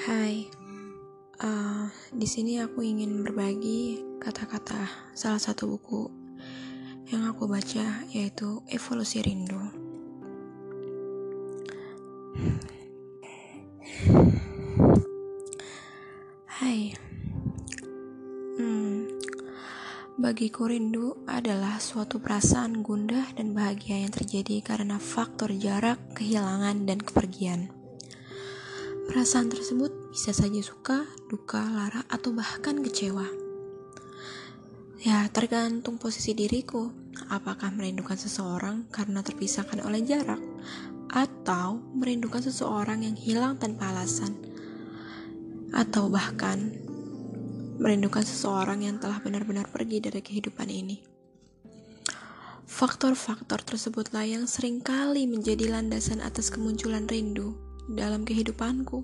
Hai, uh, di sini aku ingin berbagi kata-kata salah satu buku yang aku baca yaitu Evolusi Rindu. Hai, hmm, bagiku rindu adalah suatu perasaan gundah dan bahagia yang terjadi karena faktor jarak, kehilangan, dan kepergian. Perasaan tersebut bisa saja suka, duka, lara, atau bahkan kecewa. Ya, tergantung posisi diriku. Apakah merindukan seseorang karena terpisahkan oleh jarak, atau merindukan seseorang yang hilang tanpa alasan, atau bahkan merindukan seseorang yang telah benar-benar pergi dari kehidupan ini. Faktor-faktor tersebutlah yang sering kali menjadi landasan atas kemunculan rindu dalam kehidupanku.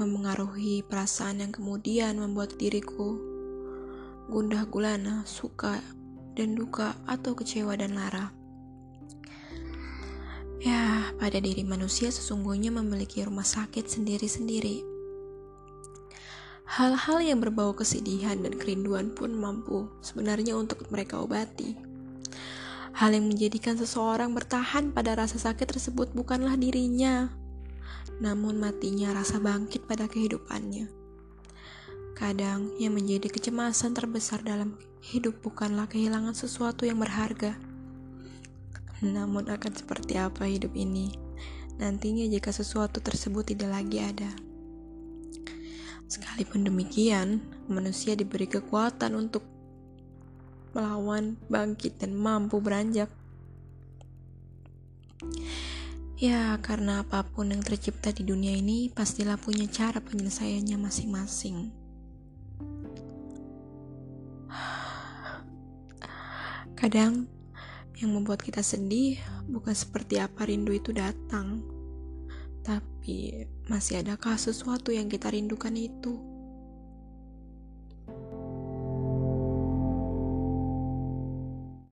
Memengaruhi perasaan yang kemudian membuat diriku gundah gulana, suka dan duka atau kecewa dan lara. Ya, pada diri manusia sesungguhnya memiliki rumah sakit sendiri-sendiri. Hal-hal yang berbau kesedihan dan kerinduan pun mampu sebenarnya untuk mereka obati. Hal yang menjadikan seseorang bertahan pada rasa sakit tersebut bukanlah dirinya, namun matinya rasa bangkit pada kehidupannya. Kadang yang menjadi kecemasan terbesar dalam hidup bukanlah kehilangan sesuatu yang berharga, namun akan seperti apa hidup ini nantinya jika sesuatu tersebut tidak lagi ada. Sekalipun demikian, manusia diberi kekuatan untuk melawan, bangkit, dan mampu beranjak. Ya, karena apa pun yang tercipta di dunia ini pastilah punya cara penyelesaiannya masing-masing. Kadang yang membuat kita sedih bukan seperti apa rindu itu datang, tapi masih adakah sesuatu yang kita rindukan itu?